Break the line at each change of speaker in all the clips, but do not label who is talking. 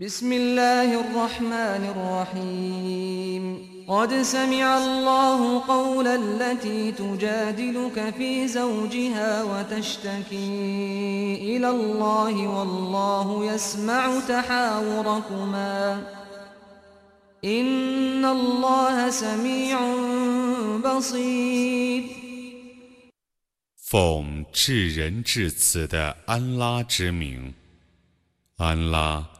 بسم الله الرحمن الرحيم قد سمع الله قول التي تجادلك في زوجها وتشتكي إلى الله والله يسمع تحاوركما إن الله سميع بصير 奉至仁至此的
安拉之名，安拉。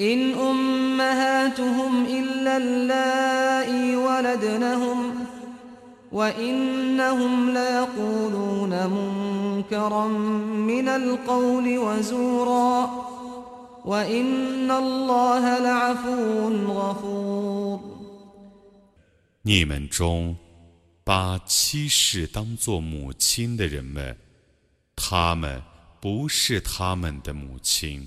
إن أمهاتهم إلا اللائي ولدنهم وإنهم ليقولون منكرا من القول وزورا وإن الله لعفو غفور
你们中把妻室当作母亲的人们，他们不是他们的母亲。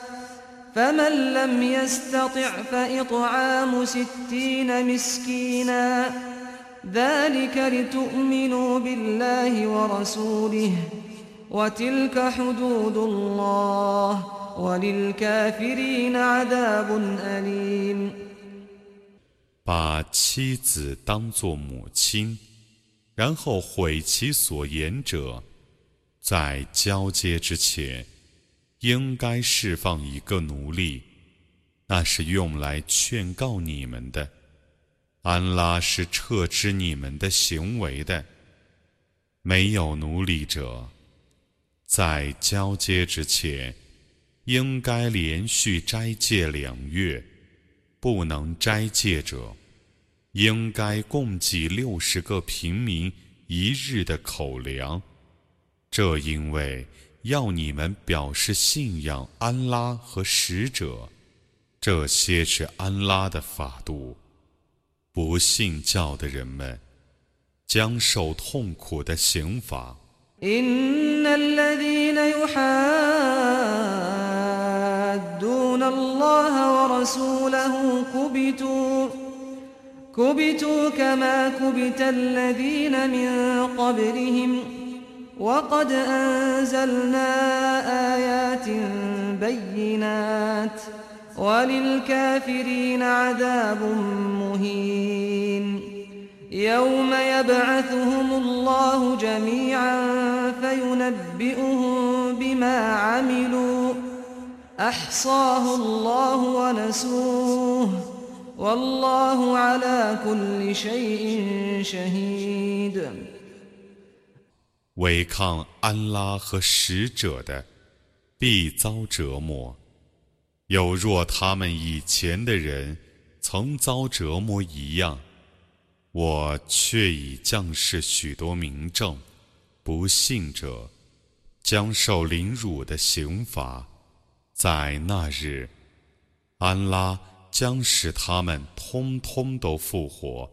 فمن لم يستطع فإطعام ستين مسكينا ذلك لتؤمنوا بالله ورسوله وتلك حدود الله وللكافرين عذاب أليم
把妻子当作母亲，然后毁其所言者，在交接之前。应该释放一个奴隶，那是用来劝告你们的。安拉是撤之你们的行为的。没有奴隶者，在交接之前应该连续斋戒两月。不能斋戒者，应该供给六十个平民一日的口粮。这因为。要你们表示信仰安拉和使者，这些是安拉的法度。不信教的人们将受痛苦的刑罚。
وقد أنزلنا آيات بينات وللكافرين عذاب مهين يوم يبعثهم الله جميعا فينبئهم بما عملوا أحصاه الله ونسوه والله على كل شيء شهيد
违抗安拉和使者的，必遭折磨，有若他们以前的人曾遭折磨一样。我却已降世许多明证。不信者将受凌辱的刑罚。在那日，安拉将使他们通通都复活。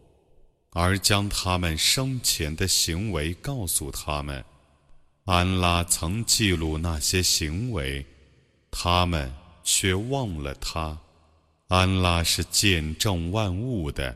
而将他们生前的行为告诉他们，安拉曾记录那些行为，他们却忘了他。安拉是见证万物的。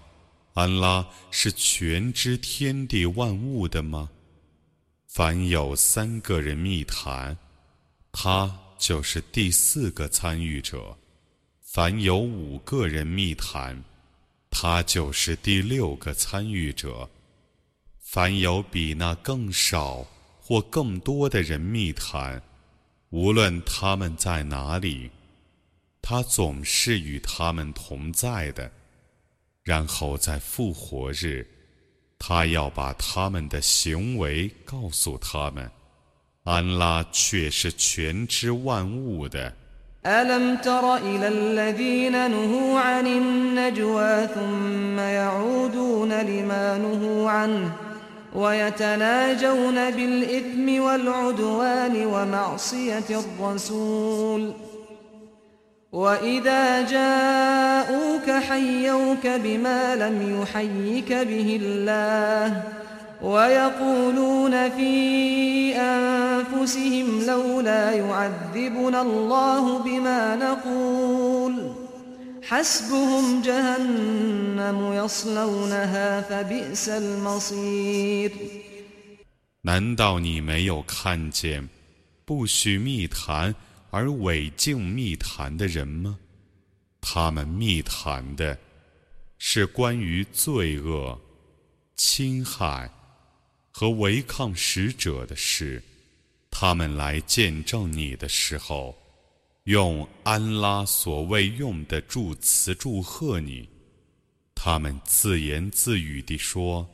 安拉是全知天地万物的吗？凡有三个人密谈，他就是第四个参与者；凡有五个人密谈，他就是第六个参与者；凡有比那更少或更多的人密谈，无论他们在哪里，他总是与他们同在的。然后在复活日，
他要把他们的行为告诉他们。安拉却是全知万物的。وإذا جاءوك حيوك بما لم يحيك به الله ويقولون في أنفسهم لولا يعذبنا الله بما نقول حسبهم جهنم يصلونها فبئس المصير 难道你没有看见，
不许密谈？而违禁密谈的人吗？他们密谈的，是关于罪恶、侵害和违抗使者的事。他们来见证你的时候，用安拉所未用的祝词祝贺你。他们自言自语地说：“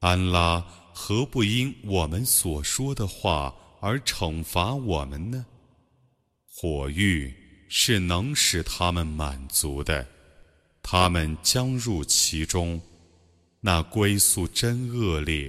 安拉何不因我们所说的话而惩罚我们呢？”火狱是能使他们满足的，他们将入其中，那归宿真恶劣。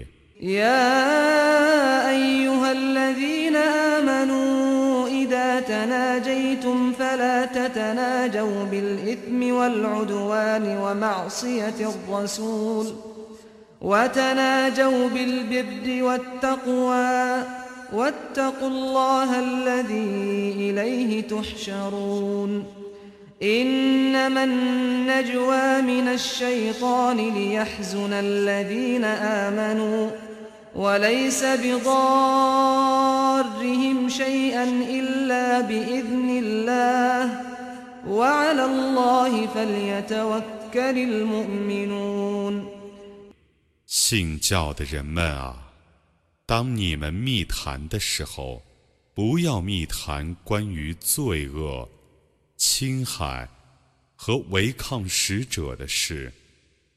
واتقوا الله الذي إليه تحشرون إنما النجوى من الشيطان ليحزن الذين آمنوا وليس بضارهم شيئا إلا بإذن الله وعلى الله فليتوكل المؤمنون 信
教的人们啊，当你们密谈的时候，不要密谈关于罪恶、侵害和违抗使者的事；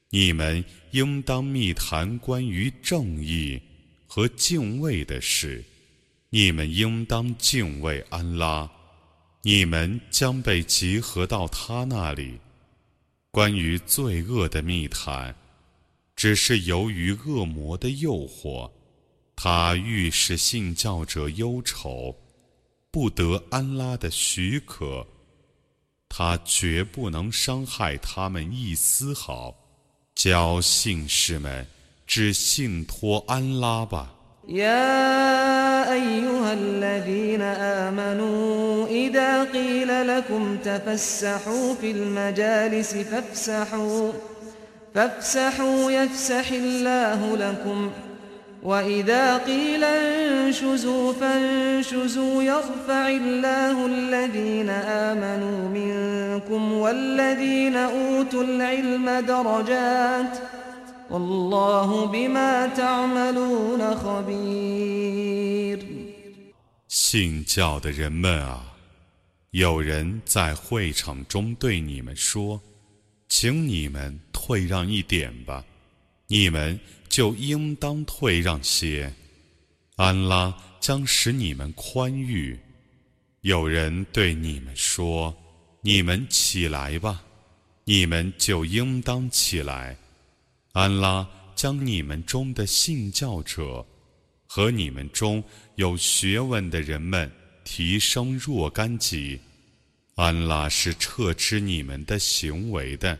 你们应当密谈关于正义和敬畏的事。你们应当敬畏安拉，你们将被集合到他那里。关于罪恶的密谈，只是由于恶魔的诱惑。他欲使信教者忧愁，不得安拉的许可，他绝不能伤害他们一丝毫。教信士们，只信托安拉吧。信教的人们啊，有人在会场中对你们说：“请你们退让一点吧，你们。”就应当退让些，安拉将使你们宽裕。有人对你们说：“你们起来吧！”你们就应当起来。安拉将你们中的信教者和你们中有学问的人们提升若干级。安拉是撤知你们的行为的。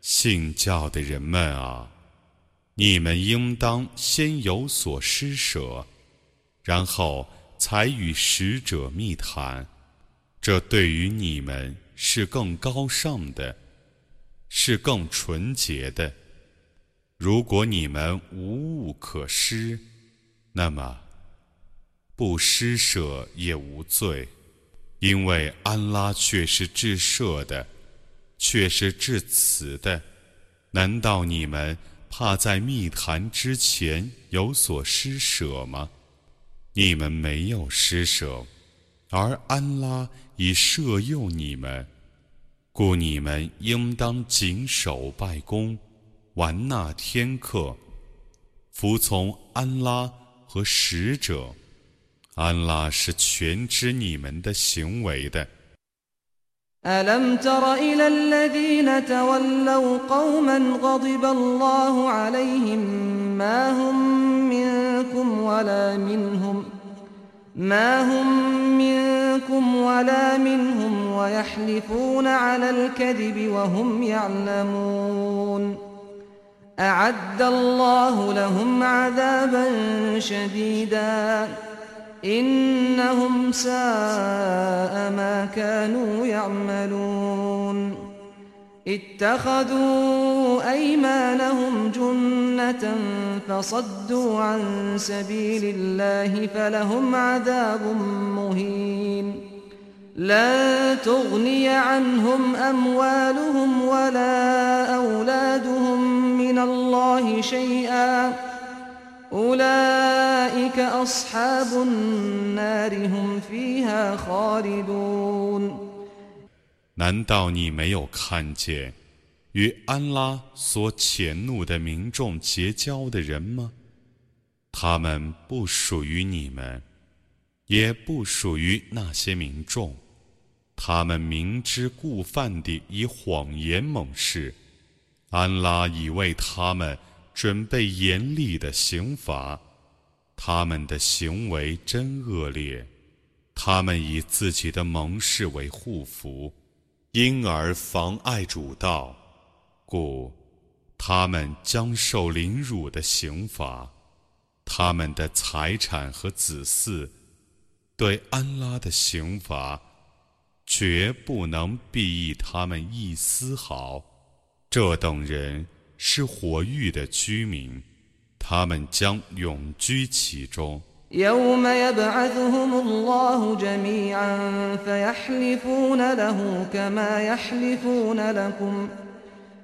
信教的人们啊，你们
应当先有所施舍，然后才与使者密谈。这对于你们。是更高尚的，是更纯洁的。如果你们无物可施，那么不施舍也无罪，因为安拉却是至赦的，却是至慈的。难道你们怕在密谈之前有所施舍吗？你们没有施舍，而安拉。以摄诱你们，故你们应当谨守拜功，完纳天课，服从安拉和使者。安拉是全知你们
的行为的。منكم ولا منهم ويحلفون على الكذب وهم يعلمون أعد الله لهم عذابا شديدا إنهم ساء ما كانوا يعملون اتخذوا أيمانهم جنة فصدوا عن سبيل الله فلهم عذاب مهين لا تغني عنهم أموالهم ولا أولادهم من الله شيئا أولئك أصحاب النار هم فيها
خالدون 难道你没有看见与安拉所谴怒的民众结交的人吗？他们不属于你们，也不属于那些民众。他们明知故犯地以谎言猛誓，安拉已为他们准备严厉的刑罚。他们的行为真恶劣，他们以自己的盟誓为护符，因而妨碍主道。故他们将受凌辱的刑罚，他们的财产和子嗣对安拉的刑罚，绝不能裨益他们一丝毫。这等人是火域的居民，他们将永居其中。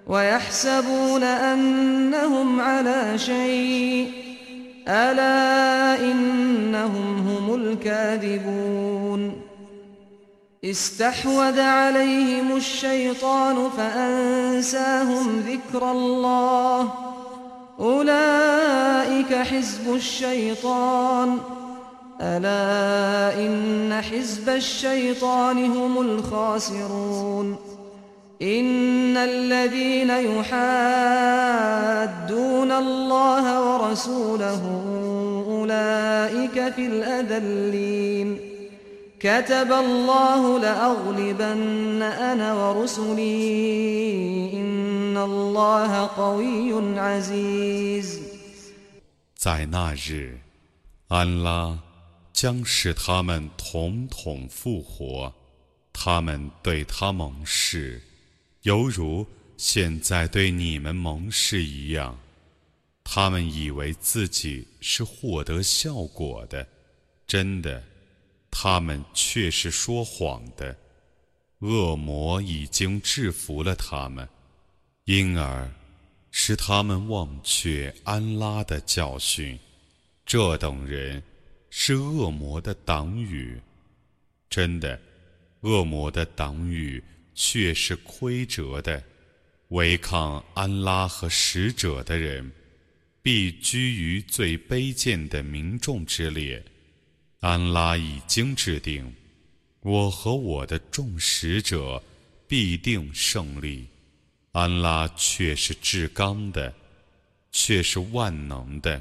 ويحسبون أنهم على شيء ألا إنهم هم الكاذبون استحوذ عليهم الشيطان فأنساهم ذكر الله أولئك حزب الشيطان ألا إن حزب الشيطان هم الخاسرون ان الذين يحادون الله ورسوله اولئك في الاذلين كتب الله لاغلبن انا ورسلي ان الله قوي
عزيز 在那日，安拉将使他们统统复活，他们对他盟誓。犹如现在对你们盟誓一样，他们以为自己是获得效果的，真的，他们却是说谎的。恶魔已经制服了他们，因而使他们忘却安拉的教训。这等人是恶魔的党羽，真的，恶魔的党羽。却是亏折的，违抗安拉和使者的人，必居于最卑贱的民众之列。安拉已经制定，我和我的众使者必定胜利。安拉却是至刚的，
却是万能的。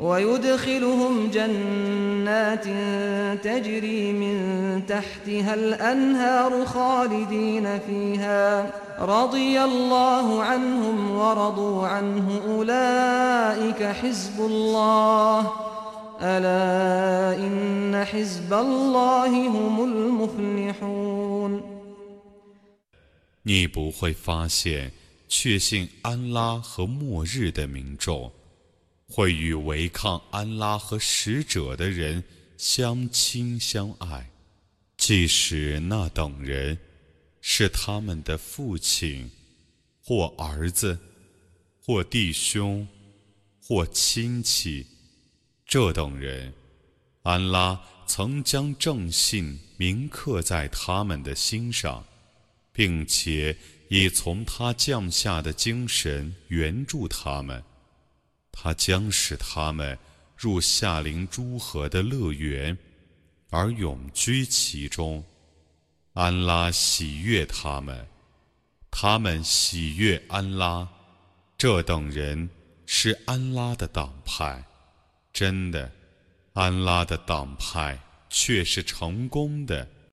ويدخلهم جنات تجري من تحتها الأنهار خالدين فيها رضي الله عنهم ورضوا عنه أولئك حزب الله ألا إن حزب الله هم
المفلحون 你不会发现确信安拉和末日的民众会与违抗安拉和使者的人相亲相爱，即使那等人是他们的父亲，或儿子，或弟兄，或亲戚。这等人，安拉曾将正信铭刻在他们的心上，并且以从他降下的精神援助他们。他将使他们入夏林诸河的乐园，而永居其中。安拉喜悦他们，他们喜悦安拉。这等人是安拉的党派，真的，安拉的党派却是成功的。